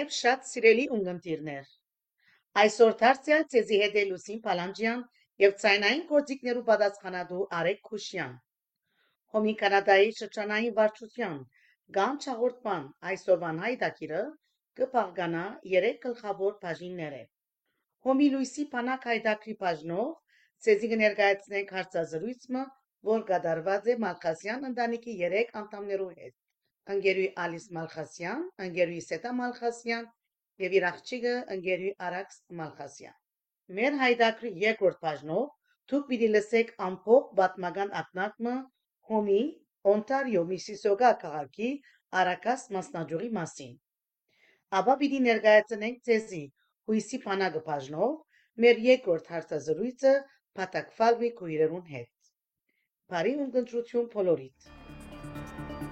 Բարև շատ սիրելի ունգընտիրներ։ Այսօր դարձյալ ցեզի հետ է Լուսին Պալանջյան եւ ցայնային գործիքներու պատասխանատու Արեկ Քուշյան։ Հոմի Կանադայի շրջանային վարչության գամ չաղորդման այսօրվան հայտակիրը կփաղկանա 3 գլխավոր բաժիններ։ Հոմի Լուիսի Պանակ հայտակրի բաժնով ցեզի կներկայացնենք հարցազրույցը, որ կատարված է Մալխասյան ընտանիքի 3 անդամներու հետ ընկերուի Ալիս Մալխասյան, ընկերուի Սետա Մալխասյան եւ իր աղջիկը ընկերուի Արաքս Մալխասյան։ Մեր հայդակրի երկրորդ բաժնով դուք պիտի լսեք ամփոփ պատմական ակնարկը Հոմի Օնտարիո Միսիսոգա քաղաքի Արաքաս մասնաճյուղի մասին։ Աբա պիտի ներկայացնենք ցեզի հույսի բանակը բաժնով մեր երկրորդ հարցազրույցը Փաթակվալվի քույրերուն հետ։ Բարի ունկնդրություն բոլորիդ։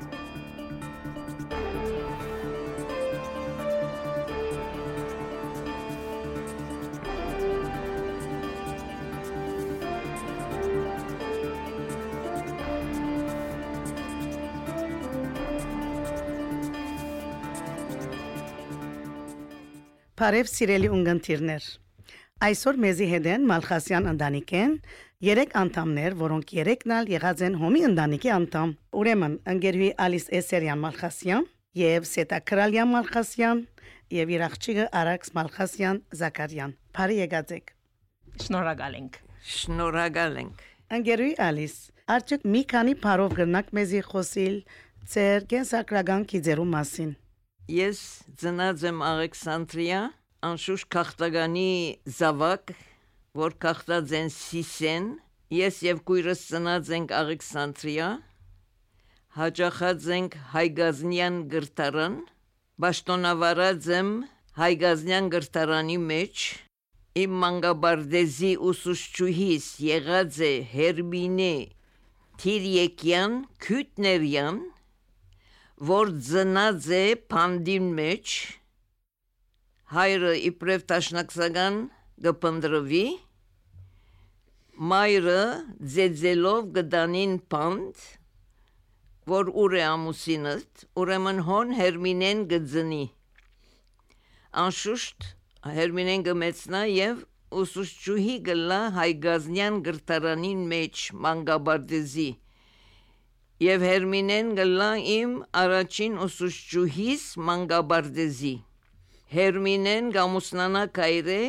Բարև սիրելի ունգընտիրներ։ Այսօր մեզի հետ են Մալխասյան ընտանիքեն երեք անդամներ, որոնք երեքն ալ եղած են Հոմի ընտանիքի անդամ։ Ուրեմն ընկերուի Ալիս Էսերյան Մալխասյան եւ Սետա Կրալյան Մալխասյան եւ իր աղջիկը Արաքս Մալխասյան Զաքարյան։ Բարի եկածեք։ Շնորհակալ ենք։ Շնորհակալ ենք։ Ընկերուի Ալիս, արդյոք մի քանի բարով գրնակ մեզի խոսիլ ծեր կենսակրական քիզերու մասին։ Ես ծնած եմ Ալեքսանդրիա, անշուշտ քաղաքտագանի զավակ, որ քաղաքտած են Սիսեն, ես եւ քույրս ծնած ենք Ալեքսանդրիա, հաջախած ենք Հայգազնյան գրտարան, Բաշտոնավարած եմ Հայգազնյան գրտարանի մեջ, իմ մանգաբարդեզի ուսուցչուհիս եղած է Հերմինե Թիրյեկյան Քյուտներյան որ ծնած է փանդին մեջ հայրը իբրև տաշնակցական գպնդրվի մայրը ձեձելով գդանին փանդ որ ուր է ամուսինըտ ուրեմն հոն հերմինեն գծնի անշուշտ հերմինեն գմեցնա եւ ուսուցչուհի գլա հայգազնյան գրտարանին մեջ մանգաբարդեզի եւ Հերմինեն գլա իմ առաջին ուսուցչուհիս Մանգաբարդեզի Հերմինեն գամուսնանա կայրե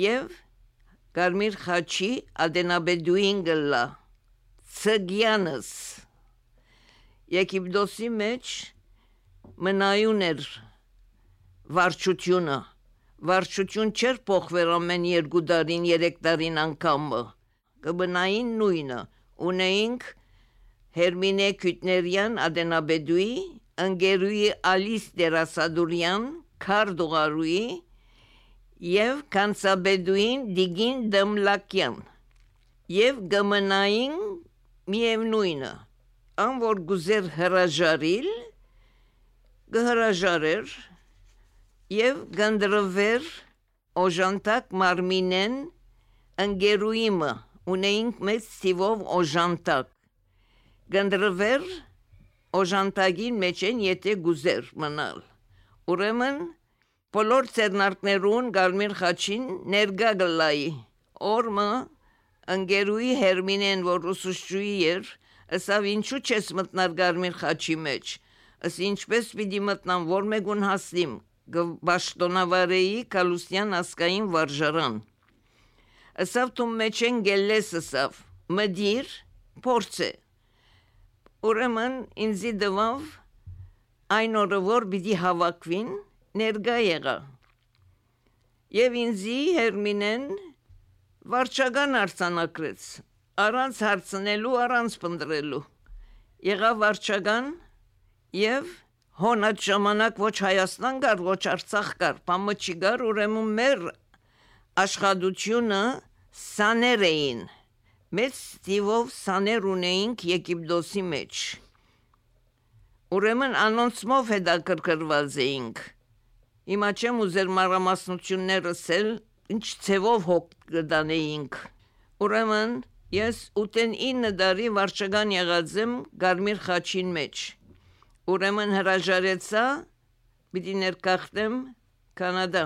եւ Կարմիր խաչի ադենաբեդուին գլա Ցգյանս Եգիպտոսի մեջ մնայուն էր վարչությունը վարչություն չէր փոխվել ամեն երկու տարին, երեք տարին անգամ կբնային նույնը ունեինք Հերմինե Քյուտներյան Ադենաբեդուի, ընկերուի Ալիս Դերասադուրյան, Քարդուղարուի եւ Կանսաբեդուին Դիգին Դմլակյան եւ գմնային միևնույնը ան որ գուզեր հրաժարիլ գհրաժարեր եւ գնդրվեր օժանտակ մարմինեն ընկերուիմը ունեինք մեծ թիվով օժանտակ գնդրվեր օժանտագին մեջ են եթե գուզեր մնալ ուրեմն բոլոր ցերնարկներուն գարմիր խաչին ներգա գլայի օրմը ընկերուի հերմինեն որ ուսուցչուի էր ասավ ինչու չես մտնել գարմիր խաչի մեջ ըս ինչպես պիտի մտնամ որ մեգուն հասնիմ բաշտոնավարեի կալուսյան ասկային վարժարան ասավ դու մեջ են գելես ասավ մդիր փորձե Ուրեմն ինձի դվավ այն օրը որ պիտի հավաքվին ներգա եղա եւ ինձի հերմինեն վարչական արցանակրեց առանց հարցնելու առանց փնդրելու եղավ վարչական եւ հոնած ժամանակ ոչ Հայաստան կար ոչ Արցախ կար բամը չի կար ուրեմն մեր աշխատությունը սաներ էին Մեծ ստիվով սաներ ունեինք Եգիպտոսի մեջ։ Ուրեմն անոնցմով հետաքրքրված էինք։ Հիմա չեմ ուզեր մարամասնությունները սել, ինչ ցևով հոգ կդանեինք։ Ուրեմն ես ուտեն 9 տարի վարչական եղած եմ Գարմիր խաչին մեջ։ Ուրեմն հրաժարեցա պիտի ներկախտեմ Կանադա։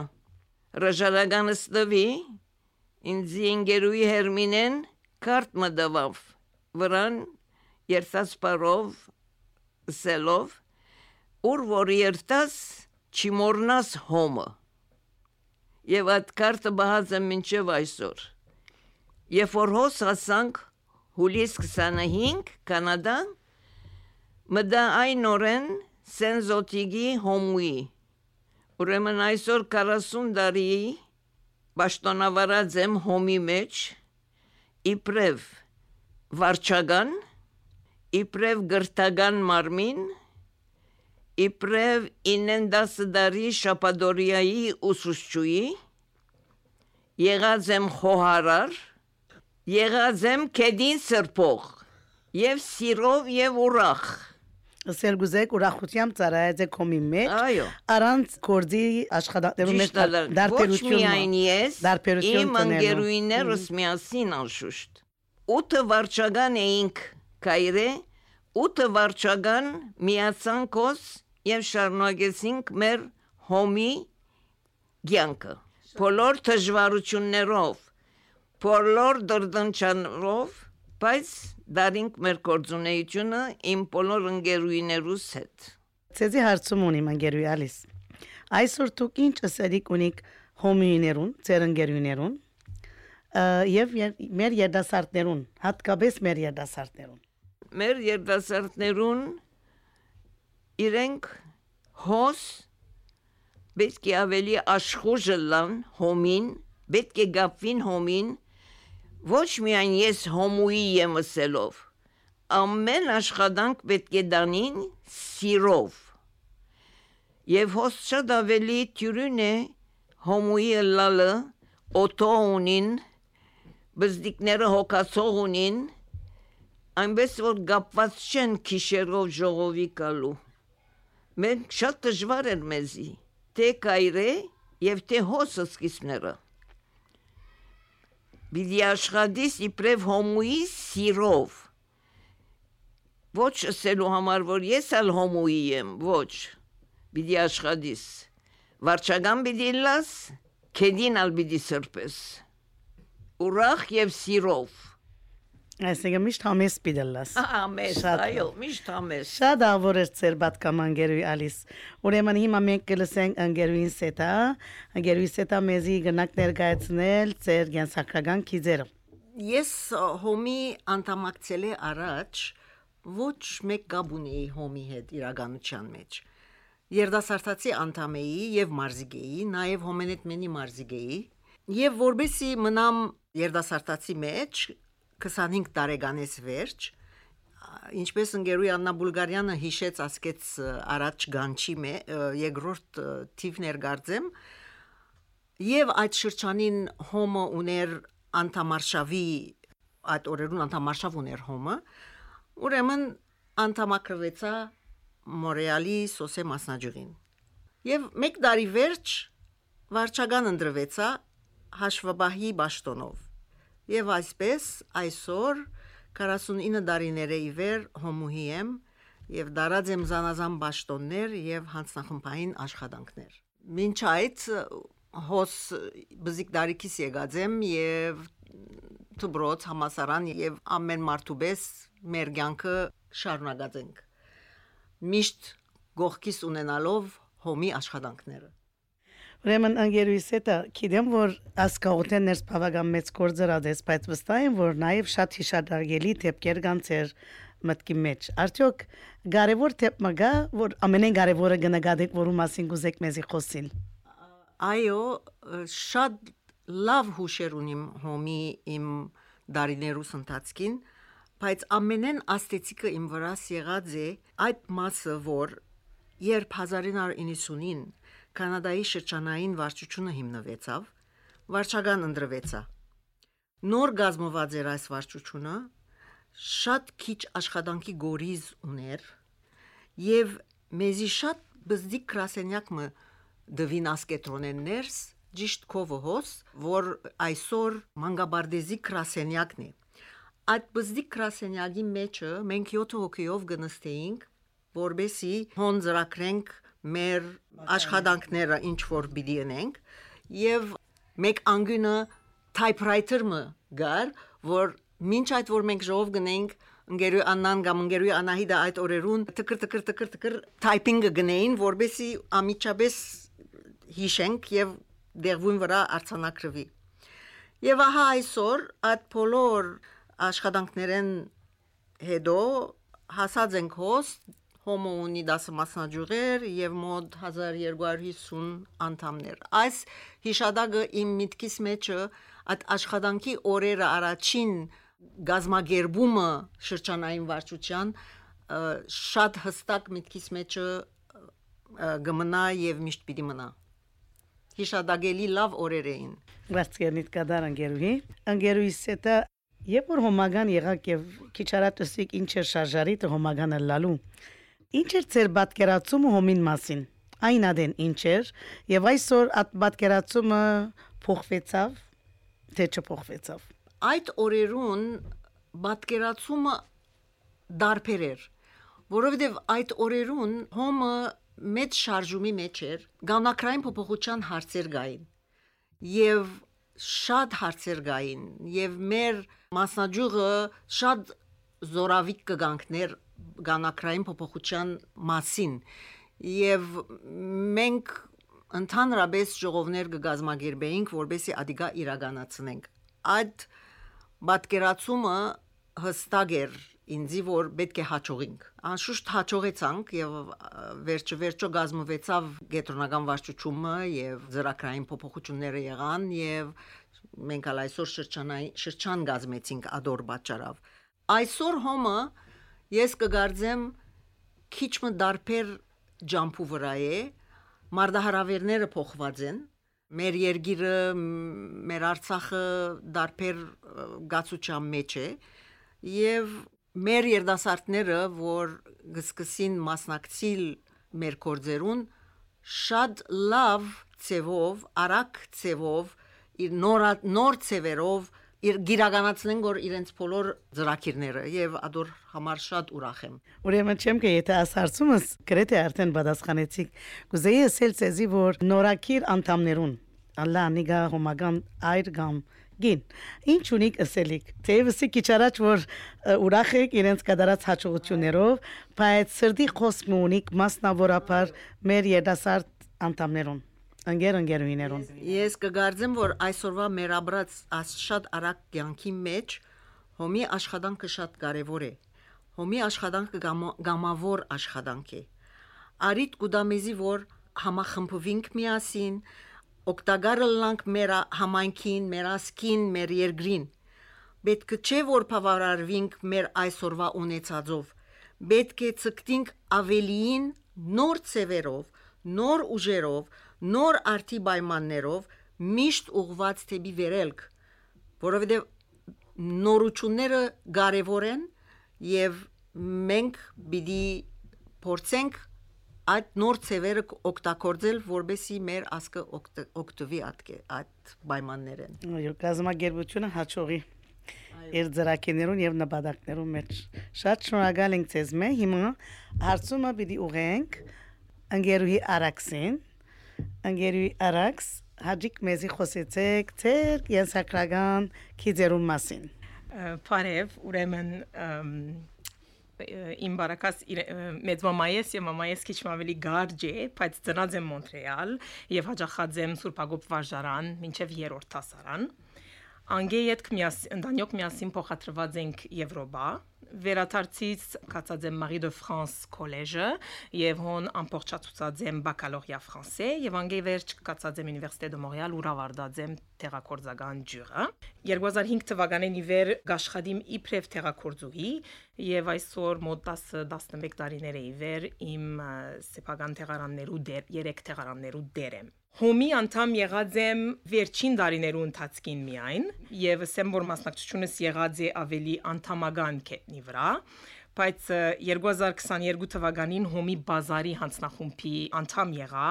Ռաժարականս տվի ինձ ինգերուի հերմինեն կարտ մդավավ վրան երթած բարով սելով ուր որ երթած չիմորնաս հոմը եւ այդ կարտը բահած եմ մինչև այսօր երբ որ հոս հասանք հուլիս 25 կանադա մտա այն օրեն սենզոտիգի հոմուի ուրեմն այսօր 40 տարի պաշտոնավարած եմ հոմի մեջ իբրև վարչական իբրև գրթական մարմին իբրև 9-10 տարի շապադորիայի ուսուցչուի եղած եմ խոհարար եղած եմ կեդին սրբող եւ սիրով եւ ուրախ Ասել գուզեք ուրախությամբ ծառայած է կոմի մեջ Այո։ առանց կորձի աշխատանքներում մեջ է, ոչ միայն ես, դարբերություն իմ ընկերուիներս միասին անշուշտ։ Ութը վարչական էինք կայրե, ութը վարչական միացանքոս եւ շարունակեցինք մեր հոմի ցանկը։ Բոլոր դժվարություններով, բոլոր դրդնչանով, բայց դարինք մեր կորձունեությունը իմ բոլոր ընկերուիներուս հետ։ Ցեզի հարցում ունիմ ընկերուի Ալիս։ Այսօր դուք ինչ ասելիք ունիք հոմիներուն, ծեր ընկերուներուն, եւ եր- մեր երդասարտներուն, հատկապես մեր երդասարտներուն։ մեր երդասարտներուն իրենք հոս պետք է ավելի աշխուժը լան հոմին, պետք է գապվին հոմին, ոչ միայն ես հոմուի եմ ասելով, ամեն աշխատանք պետք է դանին սիրով։ Եվ հոս շատ ավելի թյուրին է հոմուի լալը, օտո ունին, բզդիկները հոգացող ունին, այնպես որ գապված չեն քիշերով ժողովի կալու։ Մենք շատ դժվար էր մեզի, թե կայրե եւ թե հոսը սկիզբները։ Բիդի աշխատիս իբրև հոմուի սիրով։ Ոչ ասելու համար, որ ես ալ հոմուի եմ, ոչ։ Բիդի աշխատիս։ Վարչական բիդի լաս, կեդին ալ բիդի սրպես։ Ուրախ եւ սիրով։ Այսինքն միշտ համես պիտելլաս։ Ամես, այո, միշտ ամես։ Շատ ավոր է ծեր պատկամ անգերուի Ալիս։ Ուրեմն հիմա մենք կլսենք անգերուին սետա, անգերուի սետա մեզի գնանք ներկայացնել ծեր գենսակրական քիզերը։ Ես հոմի անդամակցել է առաջ ոչ մեկ գաբ ունեի հոմի հետ իրականության մեջ։ Երդասարտացի անդամ էի եւ մարզիգեի, նաեւ հոմենետմենի մարզիգեի, եւ որբեսի մնամ երդասարտացի մեջ 25 տարեկանից վերջ, ինչպես ընկերուի Աննա Բուլգարյանը հիշեց ասկեց առաջ գանչի մե երկրորդ թիվ ներգարձեմ, Եվ այդ շրջանին հոմը ուներ անտամարշավի այդ օրերուն անտամարշավ ուներ հոմը ուրեմն անտամակրվեցա Մորեալի սոսե մասնաճյուղին եւ մեկ տարի վերջ վարչական ընտրվեցա հաշվաբահի ճշտոնով եւ այսպես այսօր 49 տարիներ ի վեր հոմուհի եմ եւ դարած եմ զանազան ճշտոններ եւ հանձնախմբային աշխատանքներ Մինչ այդ հոս բզիկ դարիքիս եկած եմ եւ դբրոց համասարան եւ ամեն մարդուբես մեր ցանկը շարունակած ենք միշտ գողքիս ունենալով հոմի աշխատանքները Ուրեմն անգերուի սետա գիտեմ որ ասկաուտեն ներս բավական մեծ կորձրադես, բայց վստահ եմ որ նաև շատ հիշադարձելի դեպքեր կան ծեր մտքի մեջ։ Արդյոք կարևոր դեպք մգա, որ ամենեն կարևորը գնահատեք, որու մասին գուզեք մեզի խոսիլ։ այո շատ լավ հուշեր ունիմ հոմի իմ դարիներուս ընթացքին բայց ամենեն աստեցիկը իմ վրաս եղած է այդ մասը որ երբ 1990-ին կանադայի շրջանային վարչությունը հիմնվեցավ վարչական ընտրվեցա նոր գազմված էր այս վարչությունը շատ քիչ աշխատանքի գորիզ ուներ եւ մեզի շատ բզդիկ գրասենյակ մը դվին ասկետրոնեն ներս ճիշտ կովոհոս որ այսօր մանգաբարդեզի գրասենյակն է այդ բզդիկ գրասենյակի մեջը մենք 7 հոգիով գնստեինք որբեսի հոն ծրակրենք մեր աշխատանքները ինչ որ պիտի ունենք եւ մեկ անգյունը typewriter-ը գար, որ մինչ այդ որ մենք ժողով գնենք ընկերուի Աննան կամ ընկերուի Անահիդը այդ օրերուն տկր տկր տկր տկր typing-ը գնային, որբեսի ամիջապես հիշենք եւ դեղվուն վրա արցանակրվի։ Եվ ահա այսօր այդ բոլոր աշխատանքներեն հետո հասած ենք հոստ հոմո ունի 10 մասնաճյուղեր եւ մոտ 1250 անդամներ։ Այս հիշադակը իմ միտքիս մեջը այդ աշխատանքի օրերը առաջին գազմագերբումը շրջանային վարչության շատ հստակ միտքիս մեջը գմնա եւ միշտ պիտի մնա հիշադակելի լավ օրեր էին Վարդգերնիտ կդար անգերուհի անգերուհիս հետը Երբ որ հոմագան եղակ եւ քիչ արատուսիկ ինչ էր շարժարի տ հոմագանը լալու Ինչ էր ծեր պատկերացումը հոմին մասին? Այն ադեն ինչ էր եւ այսօր այդ պատկերացումը փոխվեցավ թե չփոխվեցավ? Այդ օրերուն պատկերացումը դարբեր էր որովհետեւ այդ օրերուն հոմը մեծ շարժումի մեջ էր գանակրային փոփոխության հարցեր գային եւ շատ հարցեր գային եւ մեր մասնաճյուղը շատ զորավիկ կգանքներ գանակրային փոփոխության մասին եւ մենք ընդհանրապես ժողովներ կգազմագերբեինք որբեսի ադիգա իրականացնենք այդ պատկերացումը հստակ էր ինձի որ պետք է հաջողենք անշուշտ հաջողեցանք եւ վերջը վերջո գազմվեցավ գետրոնական վարչությունը եւ ծրագրային փոփոխությունները եղան եւ մենք ալ այսօր շրջանային շրջան գազմեցինք ադոր բաճարավ այսօր հոմը ես կգարձեմ քիչ մը դարբեր ջամփու վրա է մարդահրավերները փոխված են մեր երգիրը մեր Արցախը դարբեր գացության մեջ է եւ մեր երդասարտները, որ գսկսին մասնակցիլ մեր կորձերուն, շատ լավ ցևով, արագ ցևով, նոր նոր ցևերով իր գիրականացնեն որ իրենց բոլոր ծրակիրները եւ ադոր համար շատ ուրախ եմ Ուրեմն չեմ կե եթե ասարցումս գրեթե արդեն պատասխանեցիք կուզեի ասել ցեզի որ նորակիր անդամներուն Allah նիգա հոմագան այր գամ գին ինչ ունիք ասելիք թեևս քիչ առաջ որ ուրախ եք իրենց կդարած հաջողություններով բայց սրդի խոսք ունիք մասնավորապես մեր երդասարտ անդամներուն Անգեր անգերուիներուն Ես կգարձեմ որ այսօրվա մեր աբրած շատ արագ կյանքի մեջ հոմի աշխատանքը շատ կարևոր է հոմի աշխատանքը գամավոր աշխատանք է արիտ գուդամեզի որ համախմբվինք միասին օկտագարը լանք մեր համայնքին, մեր ասկին, մեր երկրին։ Պետք չէ որ բավարարվենք մեր այսօրվա ունեցածով։ Պետք է ցկտինք ավելիին նոր ծևերով, նոր ուժերով, նոր արտի պայմաններով միշտ ուղված թեպի վերելք, որովհետև նորությունները կարևոր են եւ մենք պիտի փորձենք այդ նոր ծևերը օգտագործել, որբեսի մեր ասկը օգտվի այդ պայմաններեն։ Այո, գազամագերբությունը հաջողի իր ծրակերներուն եւ նպատակներուն մեջ։ Շատ շնորհակալ ենք ձեզ մե։ Հիմա հարցումը պիտի ուղենք ընկերուհի Արաքսին։ Ընկերուհի Արաքս, հաջիկ մեզի խոսեցեք ձեր յենսակրական քիզերուն մասին։ Բարև, ուրեմն իմ բարակաս մեծ մամայես եւ մամայես քիչ ավելի գարջ է, բայց ծնած եմ Մոնտրեալ եւ հաջախած եմ Սուրբ Ագոպ վարժարան, մինչեւ երրորդ հասարան։ Անգե յետք միաս ընդանյոք միասին փոխադրված ենք Եվրոպա, վերաթարցից կացած եմ Marie de France քոլեջը եւ հոն ամբողջացուցած եմ բակալորիա ֆրանսե եւ անգե վերջ կացած եմ Ունիվերսիտե դե Մոնրեալ ու ռավարդած եմ թերակորձական ջուրը 2005 թվականին իվեր գաշխադիմ իբրև թերակորձուհի եւ այսօր մոտ 10-11 տարիներ է իվեր իմ սեփական թեղարաններու դեր 3 թեղարաններու դեր եմ Հոմի անդամ եղած եմ վերջին տարիներու ընթացքին միայն եւ ասեմ որ մասնակցությունս եղած է ավելի անդամական կետնի վրա բայց 2022 թվականին հոմի բազարի հանձնախումբի անդամ եղա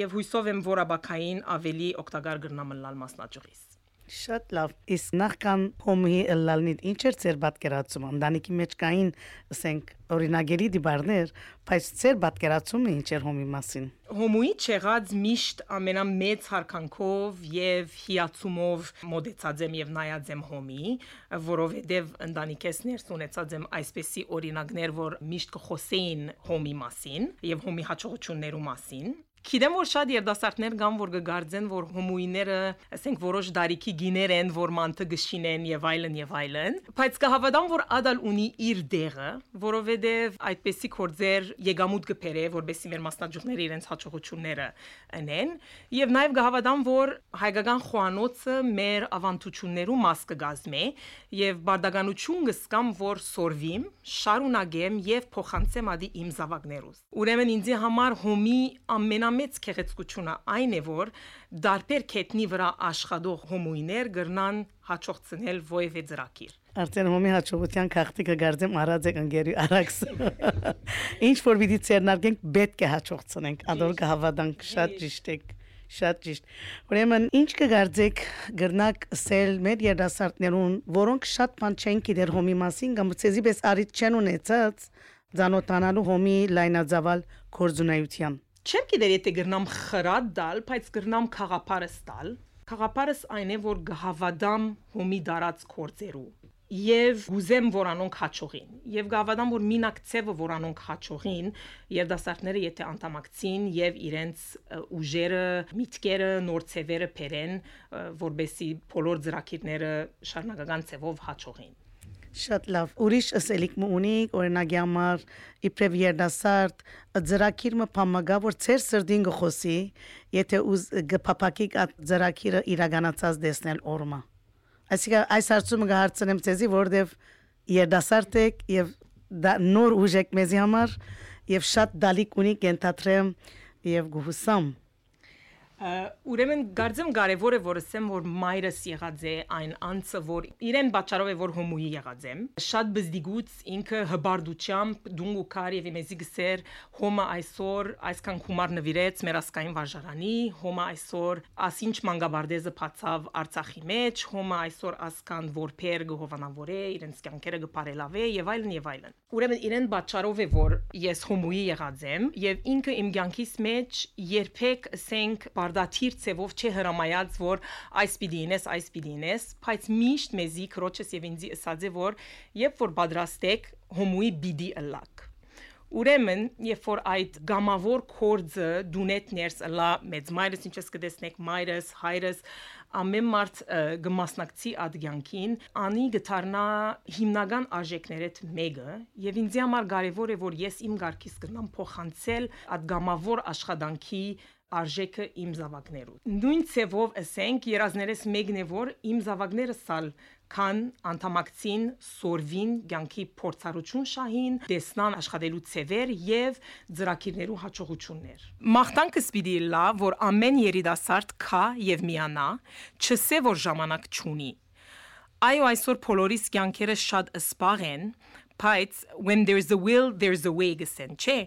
եւ հույսով եմ որ աբակային ավելի օգտակար գրնամլալ մասնաճյուղից Շատ լավ։ Իսկ նախքան հոմի ըլլալնիդ ինչ էր ծեր պատկերացումը։ Ընտանիքի մեջ կային, ասենք, օրինագերի դիբարներ, բայց ծեր պատկերացումը ինչ էր հոմի մասին։ Հոմուի չեղած միշտ ամենամեծ հարկանքով եւ հիացումով մոդեցած եմ եւ նայած եմ հոմի, որովհետեւ ընտանիքես ներս ունեցած եմ այսպեսի օրինակներ, որ միշտ կխոսեին հոմի մասին եւ հոմի հաջողություններու մասին Գիտեմ որ շատ երդասարտներ կան որ կգարձեն որ հոմուիները, ասենք որոշ դարիքի գիներ են, որ մանթը գշինեն եւ այլն եւ այլն, բայց կհավատամ որ ադալ ունի իր դեղը, որովհետեւ այդպեսի կորձեր եկամուտ կփերե, որբեսի մեր մասնաճյուղները իրենց հաջողությունները ընեն եւ նաեւ կհավատամ որ հայկական խոանոցը մեր ավանդություններու մաս կգազմե եւ բարդականություն կսկամ որ սորվիմ, շարունակեմ եւ փոխանցեմ ադի իմ զավակներուս։ Ուրեմն ինձ համար հոմի ամենա ամենամեծ քեղեցկությունը այն է, որ դարբեր կետնի վրա աշխատող հոմույներ գրնան հաջողցնել ովևէ ծրակիր։ Արդեն հոմի հաջողության քաղտիկը գարձեմ արած եք ընկերի արաքս։ Ինչ որ պիտի ցերնարգենք պետք է հաջողցնենք, ադոր կհավատանք շատ ճիշտ եք շատ ճիշտ։ Ուրեմն ինչ կգարձեք գրնակ սել մեր երդասարտներուն, որոնք շատ բան չեն գիտեր հոմի մասին, կամ ցեզի պես արիտ չեն ունեցած, ցանոթանալու հոմի լայնածավալ կորձունայության։ Չեմ գիտեր եթե գրնամ խրատ դալ, բայց գրնամ խաղապարս տալ։ Խաղապարս այն է, որ գհավադամ հոմի դարած կորձերու եւ գուզեմ որ անոնք հաճողին եւ գավադամ որ մինակ ցևը որ անոնք հաճողին երդասարտները եթե անդամակցին եւ իրենց ուժերը միտքերը նոր ցևերը փերեն որբեսի բոլոր ծրակիրները շարունակական ցևով հաճողին Շատ լավ։ Ուրիշ ասելիք մը ունի, օրինակի համար իբրև երդասարդ ծրակիրը փամագա որ ծեր սրդին գխոսի, եթե ուզ գփապակի ծրակիրը իրականացած դեսնել օրմա։ Այսինքն այս հարցումը կհարցնեմ ցեզի, որովհետև երդասարդ եք եւ նոր ուժ եք մեզի համար եւ շատ դալիք ունի կենթաթրեմ եւ գուհուսամ Ուրեմն գարձեմ կարևոր է որ ասեմ որ մայրս եղած է այն անձը որ իրեն բաճարով է որ հոմուի եղած եմ շատ բզդիգուց ինքը հբարդությամբ դունգ ու քար եւ մեզի գսեր հոմը այսօր այսքան խումար նվիրեց մեր ասկային վարժարանի հոմը այսօր ասինչ մանգաբարդեզը փածավ արցախի մեջ հոմը այսօր ասքան որփեր գհովանավորե իրենց կյանքերը գպարելավե եւ այլն եւ այլն ուրեմն իրեն բաճարով է որ ես հոմուի եղած եմ եւ ինքը իմ կյանքիս մեջ երբեք ասենք արդաթիր ցևով չէ հրամայած որ այս պիտի ինես այս պիտի ինես բայց միշտ մեզի քրոջս եւ ինձի ասած է որ երբ որ պատրաստեք հոմուի բիդի ըլակ Ուրեմն, երբ որ այդ գամավոր կորձը դունետ ներս լա մեծ մայրս ինչպես կտեսնեք մայրս, հայրս ամեն մարդ գմասնակցի ադյանքին անի գտարնա հիմնական արժեքներից մեկը եւ ինձ համար կարեւոր է որ ես իմ ղարքից կնամ փոխանցել այդ գամավոր աշխատանքի արժեքը իմ զավակներու։ Նույն ցևով ասենք երազներս մեկն է որ իմ զավակները սալ քան անդամակցին սորվին ցանկի փորձառություն շահին դեսնան աշխատելու ցևեր եւ ծրակիրներու հաջողություններ մախտանքս պիտի լա որ ամեն երիտասարդ կա եւ միանա չսե որ ժամանակ չունի այո այսօր բոլորիս ցանկերը շատ սպաղ են բայց when there's a will there's a way գսեն չէ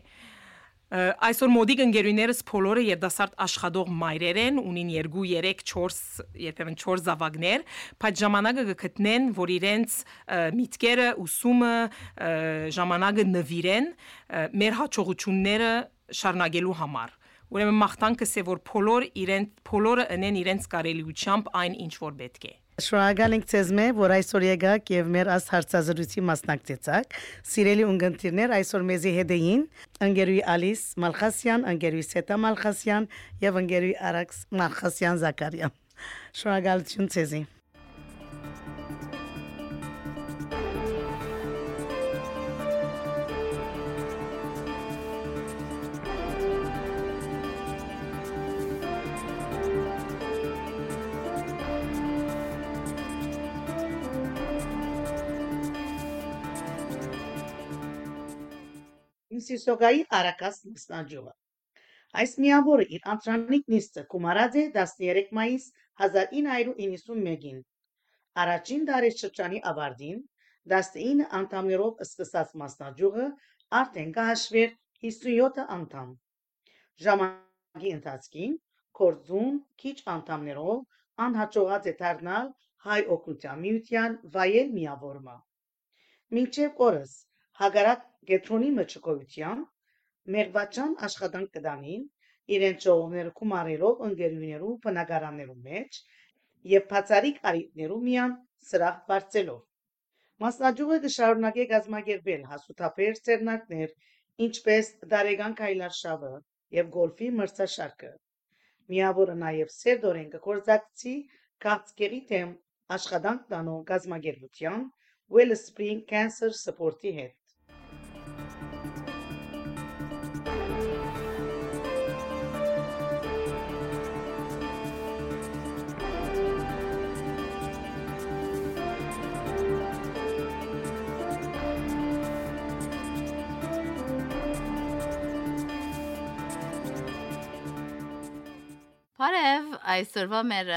Այսօր մոդիկ ընկերուներս բոլորը երդասարտ աշխատող մայրեր են, ունին 2, 3, 4, երբեմն 4 զավակներ, բայց ժամանակը կգտնեն, որ իրենց միտքերը, ուսումը, ժամանակը նվիրեն մեր հաջողությունները շարունակելու համար։ Ուրեմն մաղթանքս է որ բոլոր իրեն բոլորը ընեն իրենց կարելիությամբ այն ինչ որ պետք է։ Շնորհակալ ենք ցեզ մե, որ այսօր եկաք եւ մեր աս հարցազրույցի մասնակցեցաք։ Սիրելի ունգընտիրներ, այսօր մեզի հետ էին ընկերուի Ալիս Մալխասյան, ընկերուի Սետա Մալխասյան եւ ընկերուի Արաքս Մալխասյան Զաքարյան։ Շնորհակալություն ցեզի։ Միսիսոգայի արակած նստանջողը։ Այս միավորը իր անտրանիկ նիստը կումարած է 13 մայիս 1991-ին։ Առաջին դարաշրջանի ավարտին 19 անդամներով սկսած մասնաճյուղը արդեն կհաշվեր 57 անդամ։ Ժամանակի ընթացքին կորձուն քիչ անդամներով անհաջողած է դառնալ հայ օգնության միության վայել միավորումը։ Մինչև օրս հագարակ գետրոնի մճկոյության մեղվաճան աշխատանք կդանին իրենց ժողովները կումարելով ընկերուներու բնակարաններու մեջ եւ բացարիք արիտներու միան սրահ բարձելով։ Մասնաճյուղը կշարունակե գազմագերբել հասութապեր ծերնակներ, ինչպես դարեգան քայլարշավը եւ գոլֆի մրցաշարքը։ Միավորը նաեւ սերդորեն կգործակցի քաղցկերի թեմ աշխատանք տանող գազմագերբության Wellspring Cancer Support-ի հետ։ Բարև, այսօրվա մեր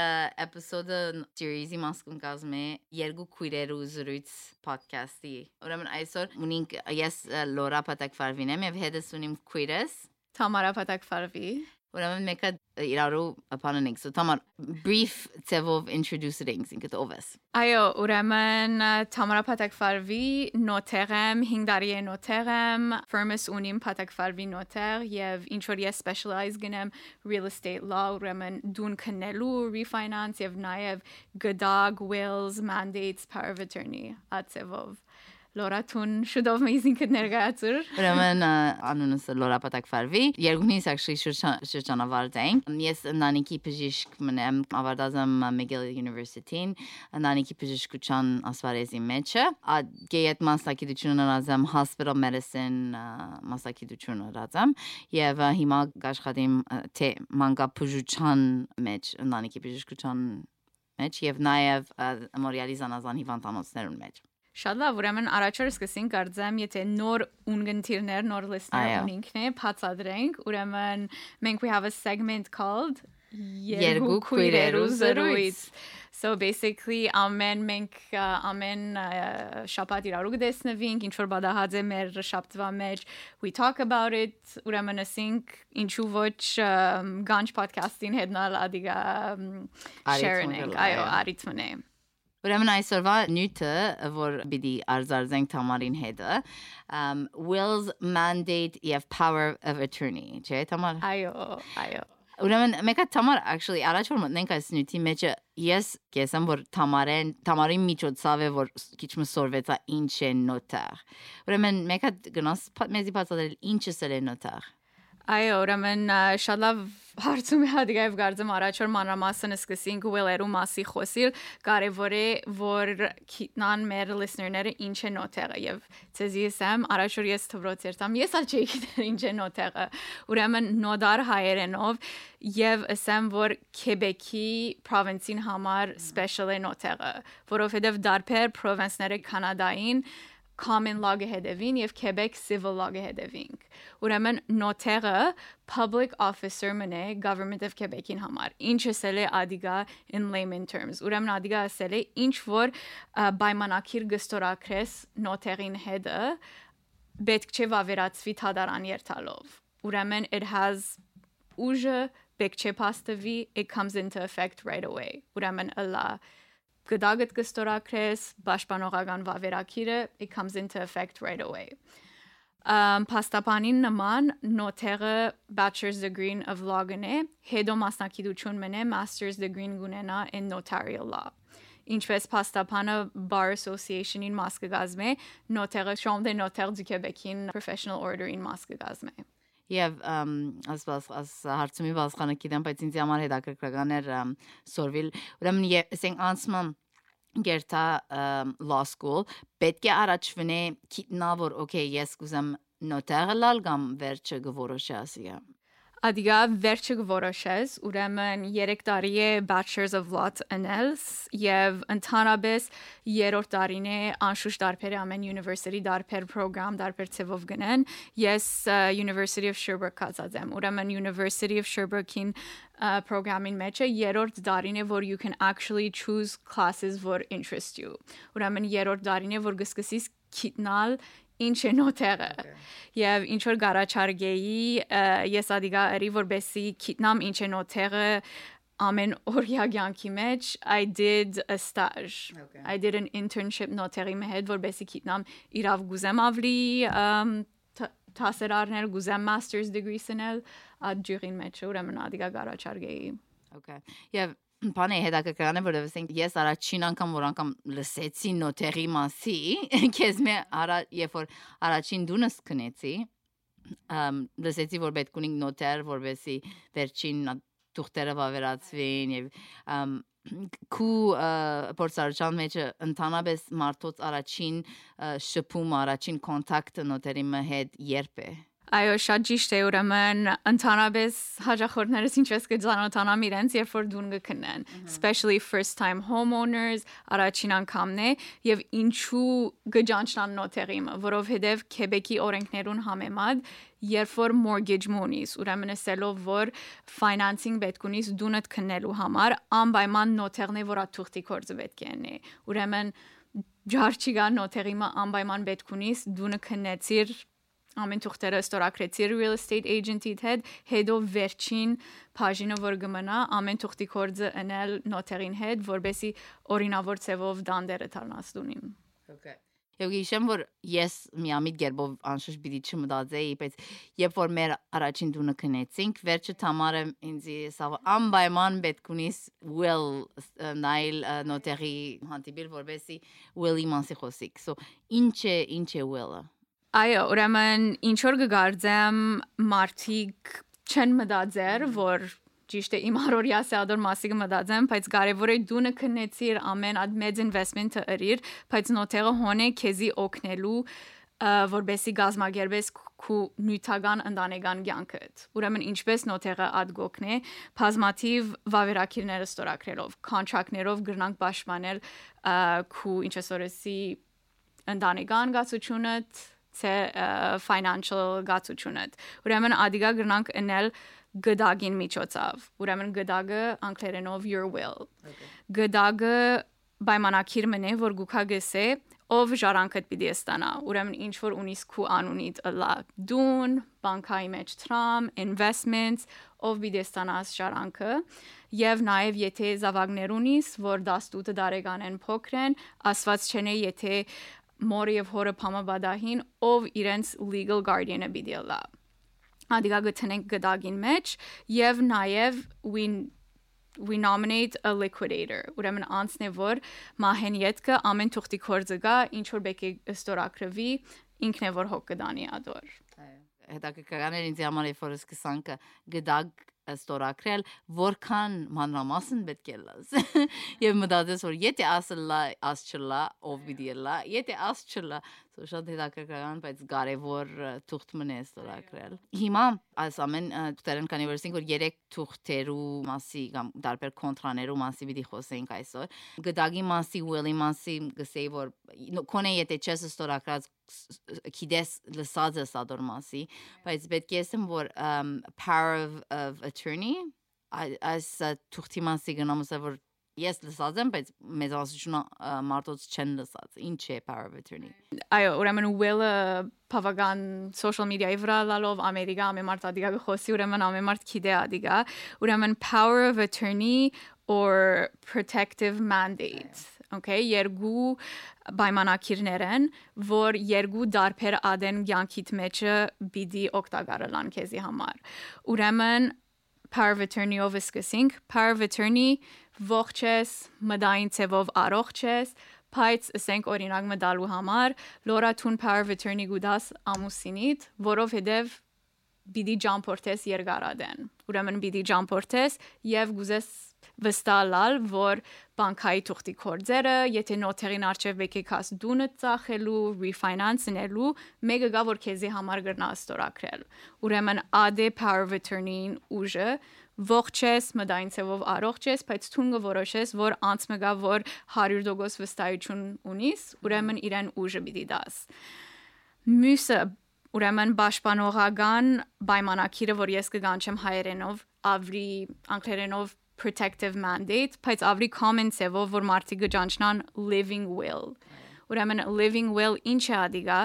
էպիզոդը series-ի մասկուն կազմում է երկու քույրերու զրույց podcast-ի։ Ուրեմն այսօր ունենք ես Լորա Պատակվարվին եմ եւ հետս ունիմ քույրս Թամարա Պատակվարվի Ուրեմն մեկը իրարու բանն ենք։ So Tamar brief ծևով introduce ենք ինքդ ով ես։ Այո, ուրեմն Թամարա Պատակվարվի նոթեր եմ, 5 տարի է նոթեր եմ, firm-ս ունիմ Պատակվարվի նոթեր եւ ինչ որ ես specialize գնեմ real estate law, ուրեմն դուն քննելու, refinance եւ նաեւ գդագ, wills, mandates, power of attorney ածևով։ Լորաթուն շուտով մեզ ինքդ ներկայացուր։ Ուրեմն անունս Լորա Պատակվարվի։ Երկունից actually շրջանավարտ ենք։ Ես ընտանիքի բժիշկ մնեմ, ավարտած եմ McGill University-ին, ընտանիքի բժշկության ասվարեզի մեջը։ Գեյետ մասնակցությունը ունեմ hospital medicine մասնակցությունը ունեմ եւ հիմա աշխատիմ թե մանկաբուժության մեջ ընտանիքի բժշկության մեջ եւ նաեւ Մորիալի զանազան հիվանդանոցներուն մեջ։ Շատ լավ, ուրեմն առաջորդ սկսենք արձեմ, եթե նոր ունգընտիրներ, նոր լիստներ ունենք, 네, բացադրենք, ուրեմն մենք we have a segment called Երկու քույրերու զրույց։ So basically ամեն մենք ամեն շաբաթ իրարու կդեսնվենք, ինչ որ բադահած է մեր շաբթվա մեջ, we talk about it, ուրեմն ասենք ինչու ոչ գանջ podcast-ին հետնալ ադիգա sharing, այո, արիթմնե։ Ուրեմն այսօրվա նյութը, որ պիտի արձարզենք Թամարին հետը, um wills mandate եւ power of attorney, չէ՞ Թամար։ Այո, այո։ Ուրեմն մեկը Թամար actually առաջ որ մտնենք այս նյութի մեջը ես կեսեմ որ Թամարեն Թամարի միջոցով է որ քիչ մսորվեցա ինչ է նոտար։ Ուրեմն մեկը գնաս մեզի բացատրել ինչը սել է նոտար։ Այո, ուրեմն շատ լավ հարցում է հատիկայով գարձեմ առաջ որ մանրամասն սկսենք ուելերու մասի խոսիլ, կարևոր է որ քիտնան մեր listener-ները ինչ է նոթերը եւ ցեզի ասեմ առաջ որ ես թվրոց երթամ, ես ալ չէի գիտեր ինչ է նոթերը։ Ուրեմն նոդար հայերենով եւ ասեմ որ Քեբեկի province-ին համար special է նոթերը, որովհետեւ դարբեր province-ները Կանադային common հետևին եւ Quebec civil հետևին։ Ուրեմն նոթերը public officer մնե government of Quebec-ին համար։ Ինչը սել է ադիգա in layman terms։ Ուրեմն ադիգա ասել է ինչ որ պայմանակիր գստորակրես նոթերին հետը պետք չէ վավերացվի թադարան երթալով։ Ուրեմն it has ուժը պետք չէ փաստվի it comes into effect right away։ Ուրեմն ըլա գդագդ կստորակրես պաշտպանողական վավերակիրը it comes into effect right away. Um pastapānin նման նոթերը bachelor's degree of law գնե հետո մասնակցություն մնե master's degree գունենա in notarial law. Ինչպես pastapանը bar association-ին մաս կգազմե նոթերը chambre des notaires du Québec-ին professional order-ին մաս կգազմե Եվ ասված աս հարցումի բացխանը գիտեմ, բայց ինձ համար հետաքրքրական էր սորվիլ։ Ուրեմն ասենք անցման գերտա law school պետք է առաջվնե քիտնա որ okay ես կուզեմ նոտարը լալ կամ վերջը գորոշի ասիա Ադիգա վերջը գորոշես, ուրեմն 3 տարի է Bachelor's of Law անելս եւ ընդհանրապես երրորդ տարին է անշուշտ դարբեր ամեն university դարբեր program դարբեր ծևով գնեն։ Ես University of Sherbrooke կացած եմ։ Ուրեմն University of Sherbrooke-ին program-ին մեջ է երրորդ տարին է որ you can actually choose classes որ interest you։ Ուրեմն երրորդ տարին է որ գսկսես քիտնալ ինչ է նոթերը եւ ինչ որ գարաչարգեի ես ադիգա ըրի որբեսի քիտնամ ինչ է նոթերը ամեն օրյա կյանքի մեջ I did a stage. Okay. I did an internship նոթերի հետ, որբեսի գիտնամ իրավ գուզեմ ավլի տ- տասեր առնել, գուզեմ master's degree սնել այդ ջուրին մեջ, ուրեմն ադիգա գարաչարգեի։ Okay։ Եվ բանը հետաքրքրան է, որովհետև ասենք ես առաջին անգամ որ անգամ լսեցի նոթերի մասի, քեզ մե արա երբ որ առաջին դունս քնեցի, ըմ լսեցի որ պետք ունի նոթեր, որովհետեւ վերջին թուղթերը վավերացվին եւ ըմ քու փորձարարության մեջ ընդհանրապես մարդոց առաջին ը, շփում առաջին կոնտակտը նոթերի հետ երբ է Այո, շատ ճիշտ է, ուրեմն ընդհանրապես հաջախորդներս ինչպես կծանոթանամ իրենց, երբ որ դուն կքնեն, especially first time homeowners, առաջին անգամն է եւ ինչու գճանչնան նոթերիմը, որովհետեւ Քեբեկի օրենքներուն համեմատ երբ որ mortgage մունիս, ուրեմն ասելով որ financing պետք ունիս դունդ քննելու համար, անպայման նոթերն է, որ աթուղթի կորձը պետք է ունի։ Ուրեմն ջարչիգա նոթերիմը անպայման պետք ունիս դունը քննեցիր ամեն թուղթերը ստորագրեցիր real estate agent-իդ հետ, հետո վերջին բաժինը որ գմնա, ամեն թուղթի կորձը ընել նոթերին հետ, որբեսի օրինավոր ցևով դանդերը դառնաս դունին։ Okay։ Եվ գիշեմ որ ես միամիտ գերբով անշուշտ պիտի չմտածեի, բայց երբ որ մեր առաջին դունը քնեցինք, վերջը համարը ինձ սա անպայման պետք ունիս will նայլ նոտերի հանդիպել որբեսի will-ի մասի խոսիկ։ So ինչ է ինչ է will-ը։ Այո, ուրեմն ինչ որ կգարձեմ մարտիկ չեն մտածեր, որ ճիշտ է իմ հարորյա սեադոր մասի կմտածեմ, բայց կարևոր է դունը քնեցիր ամեն այդ մեծ investment-ը ըրիր, բայց նոթերը հոնե քեզի օգնելու որբեսի գազմագերբես քու նյութական ընտանեկան կյանքդ։ Ուրեմն ինչպես նոթերը ад գոքնե, բազմաթիվ վավերակիրները ստորագրելով, contract-ներով գրնանք պաշտպանել քու ինչպես որեսի ընտանեկան գացությունդ ը, financial գացությունդ ուրեմն ադիգա գրնանք ընել գդագին միջոցով ուրեմն գդագը անգլերենով your will գդագը պայմանակիր մնե որ գուքա գսե ով ժարանքդ պիտի ստանա ուրեմն ինչ որ ունիս քու անունիդ ըլա դուն բանկայի մեջ տրամ investments ով պիտի ստանաս ժարանքը եւ նաեւ եթե զավակներ ունիս որ 18 տարեկան են փոքրեն ասված չենե եթե մորը եւ հորը փամաբադահին ով իրենց legal guardian-ը պիտի լա ադիգա գտնենք գդագին մեջ եւ նաեւ we we nominate a liquidator ուրեմն անցն է որ մահեն յետքը ամեն թուղթի կորձը գա ինչ որ բեկի ստորակրվի ինքն է որ հոգ կդանի ադոր հետաքրքրական էր ինձ համար երբ որ սկսանք գդակ ստորակրել որքան մանրամասն պետք է լաս եւ մտածես որ եթե ասլա աս չլա ով պիտի լա եթե աս so շատ հետաքրքրական բայց կարևոր թուղթ մնե ստորակրել հիմա այս ամեն թուղթերն քանի որ ասենք որ երեք թուղթերու մասի կամ դարբեր կոնտրաներու մասի պիտի խոսենք այսօր գդագի մասի will-ի մասի գսեի որ կոնե եթե չես ստորակրած քիդես լսած ես ադոր մասի բայց պետք է ասեմ որ power of, of attorney այս թուղթի մասի գնամուսը որ ես լսած եմ բայց մեծամասնությունը ա, մարդոց չեն լսած ինչ է power of attorney այո ուրեմն will-ը բավական social media-ի վրա լալով ամերիկա ամեն մարդ ադիգա գխոսի ուրեմն ամեն մարդ քիդե ադիգա ուրեմն power of attorney or protective mandate Okay, երկու պայմանակիրներ են, որ երկու դարբեր ադեն ցանկիտ մեջը բիդի օգտակարելան քեզի համար։ Ուրեմն power of attorney ով սկսենք, power of attorney ողջ ես, մդային ցևով առողջ ես, բայց ասենք օրինակ մտալու համար լորաթուն power of attorney գուդաս ամուսինիդ, որովհետև բիդի ջամփորտես երկարադեն։ Ուրեմն բիդի ջամփորտես եւ գուզես վստահալ, որ բանկայի թուղթի կորձերը, եթե նոթերին արժև բեկեկաս դունը ծախելու, refinance-նելու, մեկը գա որ քեզի համար գրնա ստորակրել։ Ուրեմն AD power of attorney-ին ուժը ողջ ես, մդային ցևով առողջ ես, բայց ցունգը որոշես, որ անց մգա որ 100% վստահություն ունիս, ուրեմն իրեն ուժը պիտի դաս։ Մյուսը ուրեմն պաշտպանողական պայմանակիրը, որ ես կգանչեմ հայերենով, ավրի անգլերենով protective mandate, բայց ավրի common ցևով, որ մարդիկ գճանչնան living will։ Ուրեմն living will ինչ է ադիգա։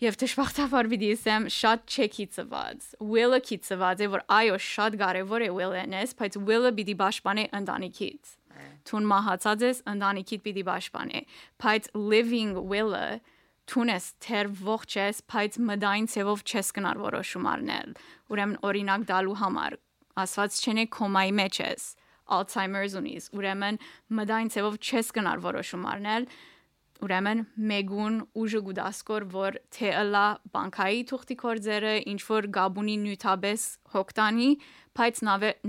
Եվ դժբախտաբար ասեմ շատ չեքի ծված։ Will-ը քի ծված է, որ այո, շատ կարևոր է will-ենես, բայց will-ը պիտի պաշտպանի ընտանիքից։ Թուն մահացած ես ընտանիքիդ պիտի պաշտպանի։ Բայց living will-ը թունես թեր ողջ ես, բայց մդային ցևով չես կնար որոշում առնել։ Ուրեմն օրինակ դալու համար ասված չենե կոմայի մեջ ես Alzheimer's ունիս, ուրեմն մդային ցևով չես կնար որոշում առնել, ուրեմն մեգուն ուժը գուդասկոր որ թե ըլա բանկայի թուղթի կորձերը ինչ որ գաբունի նյութաբես հոգտանի բայց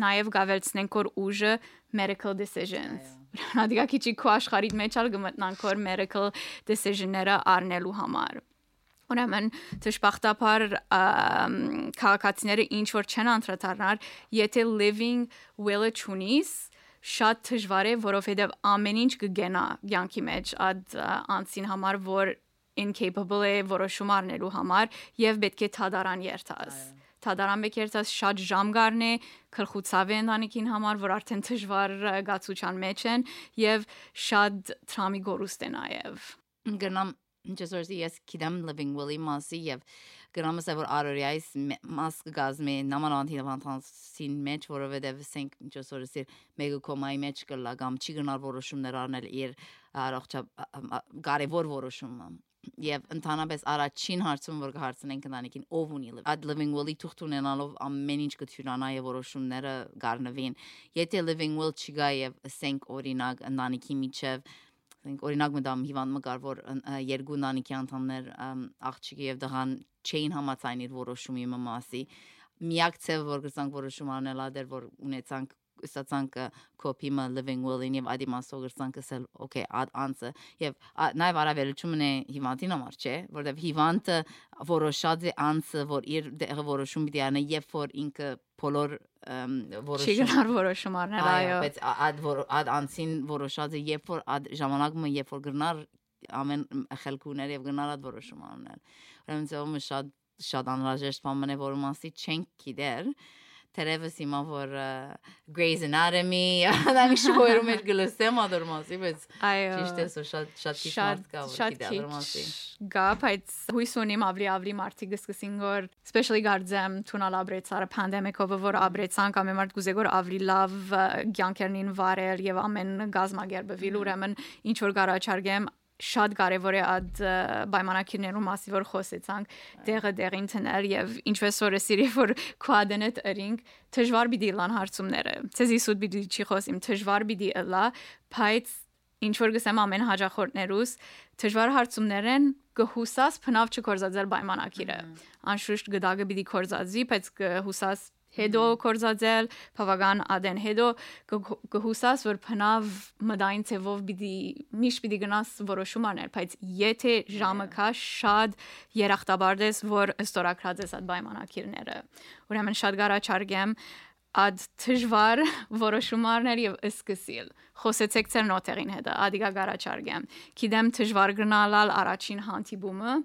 նաև գավելցնենք որ ուժը medical decisions Նադիգա քիչի քո աշխարհիդ մեջ ալ գմտնանք որ medical decision-ները առնելու համար Ուրեմն դժբախտաբար քաղաքացիները ինչ որ չեն անդրադառնար, եթե living will-ը ճունիս, շատ դժվար է, որովհետև ամեն ինչ կգենա յանքի մեջ այդ անցին համար, որ incapable է որոշում առնելու համար եւ պետք է թադարան երթաս։ Թադարան բեք երթաս շատ ժամ գարն է, քրխուցավ է ընտանիքին համար, որ արդեն դժվար գացության մեջ են եւ շատ տրամի գորուստ է նաեւ։ Գնամ Ջեսորսի ես գիտեմ living will-ի մասի եւ գրամս է որ արորիայից մաս կգազմի նամանանթի լավանտանսին մեջ որովհետեւ ասենք ջեսորսի մեգա կոմայի մեջ կլա կամ չի գնալ որոշումներ առնել իր առողջա կարևոր որոշումը եւ ընդհանրապես առաջին հարցում որ կհարցնենք ընտանիքին ով ունի այդ living will-ի թուղթ ունենալով ամեն ինչ կթյուրանա եւ որոշումները գառնվին եթե living will չգա եւ ասենք օրինակ ընտանիքի միջև ասենք օրինակ մտամ հիվանդ մկար որ երկու նանիքի անդամներ աղջիկը եւ դղան չէին համաձայնիր որոշումի մասի միակ ցեվ որ գցանք որոշում անել ադեր որ ունեցանք ստացանք կոպիմը living will-ին եւ ադի մասով գրցանք ասել okay ad անցը եւ նաեւ արավելությունն է հիվանդին համար չէ որովհետեւ հիվանդը որոշած է անցը որ իր որոշում պիտի անե եւ որ ինքը բոլոր որոշում չի գնար որոշում առնել այո բայց ադ որ ադ անցին որոշած է երբ որ ադ ժամանակը երբ որ գնար ամեն խելքուներ եւ գնար ադ որոշում առնել ուրեմն ծովը շատ շատ անհրաժեշտ բան է որ մասի չենք գիտեր Terevս հիմա որ Grey's Anatomy ադամի շոյերում էր գլսեմ ադորմասի, բայց ճիշտ է, շատ շատ քիչ մարդ կա որ գիտի ադորմասի։ Գա, բայց հույս ունիմ ավելի ավելի մարդիկ գսկսին որ especially գարձեմ թունալ աբրեցարը pandemic-ով որ աբրեցան կամ մարդ գուզե որ ավելի լավ ցանկերնին վարել եւ ամեն գազմագերբվիլ ուրեմն ինչ որ գարաչարգեմ շատ կարևոր է այդ պայմանակիրներու մասի որ խոսեցանք դեղը դեղին տնել եւ ինչպես որ սիրի որ քուադենետ ըրինք դժվար բիդի լան հարցումները ցեզի սուտ բիդի չի խոսիմ դժվար բիդի ըլա բայց ինչ որ գսեմ ամեն հաջախորդներուս դժվար հարցումներ են կհուսաս փնավ չկորզածել պայմանակիրը անշուշտ գդագը բիդի կորզածի բայց կհուսաս հետո կորզածել, բավական ադեն. Հետո կհուսաս որ փնավ մդային ցևով պիտի միշտ պիտի գնաս որոշում անել, բայց եթե ժամը կա շատ երախտաբար ես որ ստորակրած ես այդ պայմանակիրները։ Ուրեմն շատ գարաչարգեմ ад դժվար որոշումարներ եւ սկսիլ խոսեցեք ցեր նոթերին հետ ադիգա գարաչարգեմ գիտեմ դժվար գնալալ առաջին հանդիպումը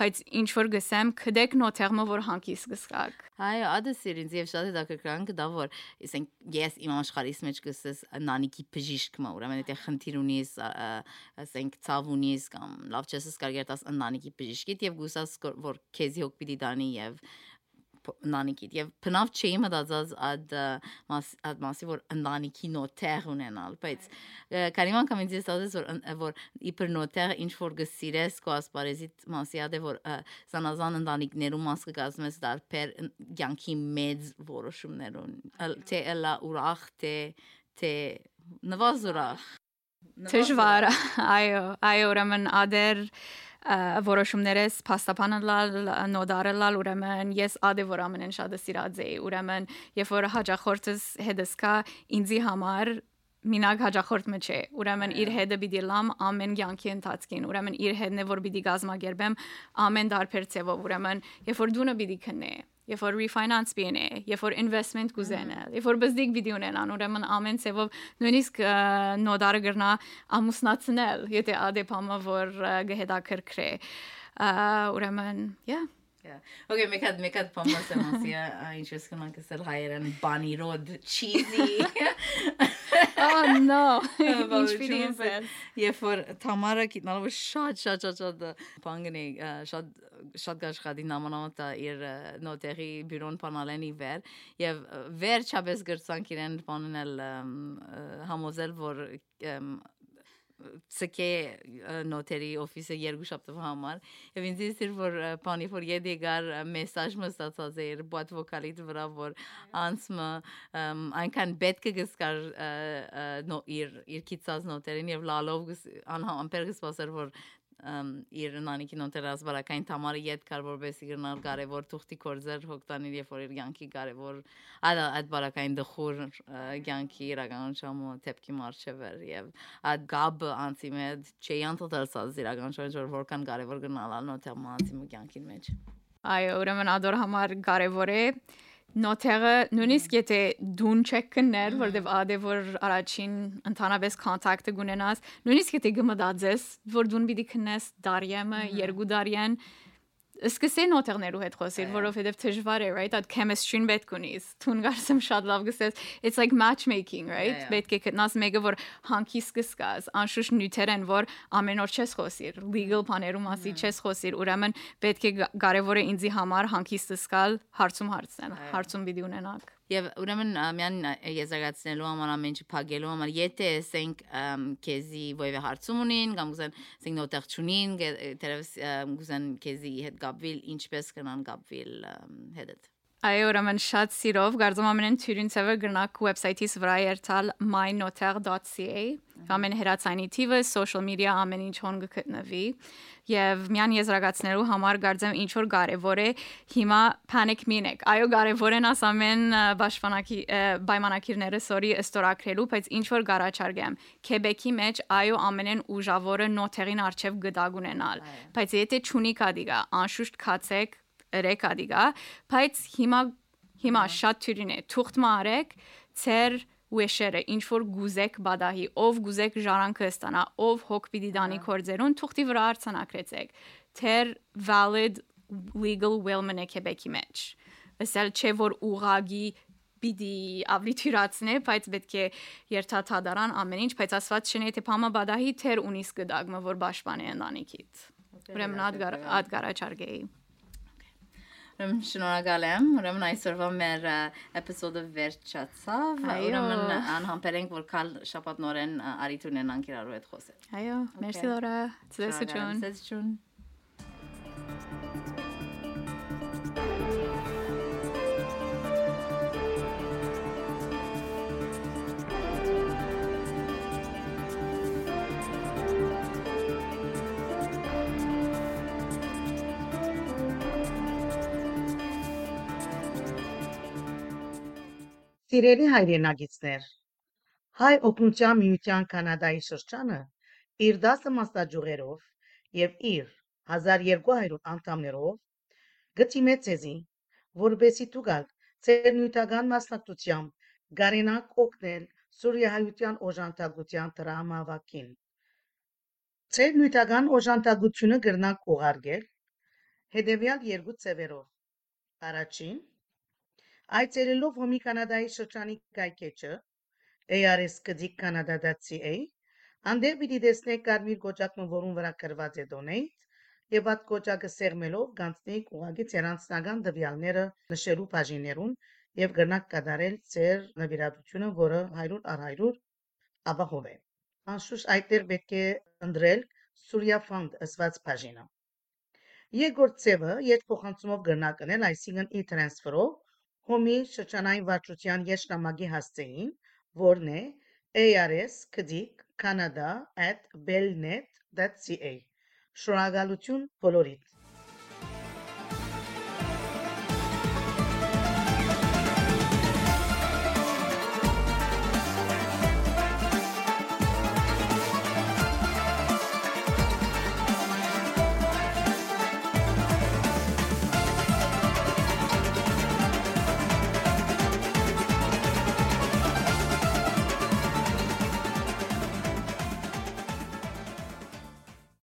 բայց ինչ որ գսեմ քդեք նոթերմը որ հանկի սկսակ այո ադը սիրինց եւ շատ հետաքրքրան կդա որ ասենք ես իմ աշխարհիս մեջ գսես նանիկի բժիշկը ուրեմն եթե խնդիր ունիս ասենք ցավ ունիս կամ լավ չես կարելի դաս նանիկի բժիշկիդ եւ գուսաս որ քեզի հոգ պիտի դանի եւ ընտանիքիդ եւ բնավ չի մտածած այդ այդ մասի որ ընտանիքի նոթեր ունենալ բայց քանի անգամ ինձ ասած որ որ իբր նոթեր ինչ որ գսիրես կո ասպարեզիտ մասի ադե որ զանազան ընտանիքներում մաս կգազմես դարբեր յանքի մեծ որոշումներուն թե լա ուրախ թե թե նվազուրախ Դժվար այո այո ուրեմն ադեր որոշումներս փաստաբանելալ նոդարելալ ուրեմն ես ադե որ ամենեն շատը սիրած էի ուրեմն երբ որ հաջախորդս հետս կա ինձի համար մինակ հաջախորդ մեջ է ուրեմն իր հետը պիտի լամ ամեն կյանքի ընթացքին ուրեմն իր հետն է որ պիտի գազմագերբեմ ամեն դարբեր ցևով ուրեմն երբ որ դունը պիտի քննե երբ որ refinance բինե, երբ որ investment կուզենը, երբ որ բզդիկ վիդեո ունենան, ուրեմն ամեն ցևով նույնիսկ նոդարը գրնա ամուսնացնել, եթե ադեպամը որ գհետակրքրե։ Ուրեմն, yeah. Okay, մեկ հատ մեկ հատ բամասը մասի, ինչպես կնանք ասել հայերեն բանիրոդ cheesy։ Oh no։ Ինչ Բարություն պիտի ասես։ ասես։ Երբ որ Թամարը գիտնալով շատ շատ շատ շատ բանգնի շատ շատ գաշխատի նամանամտա իր նոտերի բյուրոն բանալենի վեր եւ վերջապես գրցանք իրեն բանել համոզել որ սկե նոտերի օֆիսը երկու շաբթվա համար եւ ինձ իսիր որ բանի որ եդի գար մեսաժ մստացած էր բոտ վոկալիտ վրա որ անցմը այնքան պետք է գսկար նո իր իր կիցած նոտերին եւ լալով անհամբեր գսպասեր որ իր նանիքի նոտերաս բարակային թամարը իդ կար որբեսի գնալ կարևոր թուղթի կորձեր հոգտանիր երբ որ իր յանքի կարևոր այդ այդ բարակային դխուր յանքի իրականությամբ թեփքի մարշևեր եւ այդ գաբը անցի մեծ չի անտոտալսած իրականությամբ որ որքան կարևոր գնալ նոտեր մանցի յանքին մեջ Այո, ուրեմն ադոր համար կարևոր է նոթերը նույնիսկ եթե դուն չեք կներ, որտեվ ադե որ առաջին ընդհանրապես կոնտակտը գունենաս, նույնիսկ եթե գմդածես, որ դուն պիտի կնես դարյեմը, երկու դարյան, սկսե նոթերներու հետ խոսել, որովհետև դժվար է, right? Այդ chemistry-ն պետք ունիս։ Թուն գարսեմ շատ լավ գսես, it's like matchmaking, right? Պետք է գտնաս մեկը, որ հանքի սկսկաս, անշուշտ նյութեր են, որ ամեն օր չես խոսիր, legal բաներու մասի չես խոսիր, ուրեմն պետք է կարևոր է ինձի համար հանքիստը սկալ հարցում հարցնել, հարցում պիտի ունենաք։ Եվ ուրեմն միան եզրակացնելու համար ամեն ինչ փակելու համար եթե ասենք քեզի ոյվե հարցում ունին կամ ուզեն ասենք նոտեղ ճունին դերևս ուզեն քեզի հետ գապվել ինչպես կնան գապվել հետդ Այո, ուրեմն շատ սիրով գարձում ամենեն թյուրին ծավը գրնակ վեբսայթից վրա երթալ mynoter.ca ամեն հերացանի թիվը, social media ամեն ինչ հոն գտնվի եւ միան եզրակացնելու համար գարձեմ ինչ որ կարեւոր է հիմա panic մինեք այո կարեւոր են աս ամեն բաշխանակի պայմանակիրները սորի ստորակրելու բայց ինչ որ գարաչարգեմ քեբեկի մեջ այո ամենեն ուժավորը նոթերին արչեվ գդագ ունենալ բայց եթե ճունի կադիգա անշուշտ քացեք երեք ադիգա բայց հիմա հիմա շատ թյուրին է թուղթ մարեք ծեր ուեշերը ինչ որ գուզեք բադահի ով գուզեք ժարանքը ստանա ով հոգ պիտի դանի կորձերուն թուղթի վրա արցանակրեցեք թեր valid legal will մնե Quebec-ի մեջ ասել չէ որ ուղագի պիտի ավելի թյուրացնե, բայց պետք է երթաթադարան ամեն ինչ, բայց ասված չնե թե փամա բադահի թեր ունիս գդագմը, որ պաշտպանի ընտանիքից։ Ուրեմն ադգար ադգարաչարգեի։ Ուրեմն շնորհակալ եմ։ Ուրեմն այսօրվա մեր էպիզոդը վերջացավ։ Ուրեմն անհամբերենք որ կալ շաբաթ նորեն արիտ ունենանք իրարու հետ խոսել։ Այո, մերսի լորա։ Ցտեսություն։ Ցտեսություն։ Սիրելի հայրենագիտներ, հայ օգնության միության կանադայի շրջանը իր 10 մասնաճյուղերով եւ իր 1200 անդամներով գտիմե ցեզի, որբեսի դուգալ ծեր նյութական մասնակցությամբ գարենակ օգնել Սուրիայության օժանդակության դրամավակին։ Ծեր նյութական օժանդակությունը գրնակ ուղարկել հետևյալ երկու ծևերով։ Առաջին Այցելելով Հոմի Կանադայի շրջանի կայքեջը ars.canada.ca անդեր պիտի տեսնեք կարմիր կոճակը, որուն վրա գրված է donate եւ այդ կոճակը սերմելով գանցնեք ուղագի ցերանցնական դվյալները նշելու բաժիներուն եւ գրնակ կատարել ծեր նվիրատությունը, որը 100 առ 100 ապահով է։ Անշուշտ այդտեղ պետք է ընդրել Surya Fund ըսված բաժինը։ Երկրորդ ծևը երբ փոխանցումով գրնակնել, այսինքն e-transfer-ով Հոմի շրջանային վարչության եշնամագի հասցեին, որն է ars.canada@belnet.ca։ Շնորհակալություն բոլորիդ։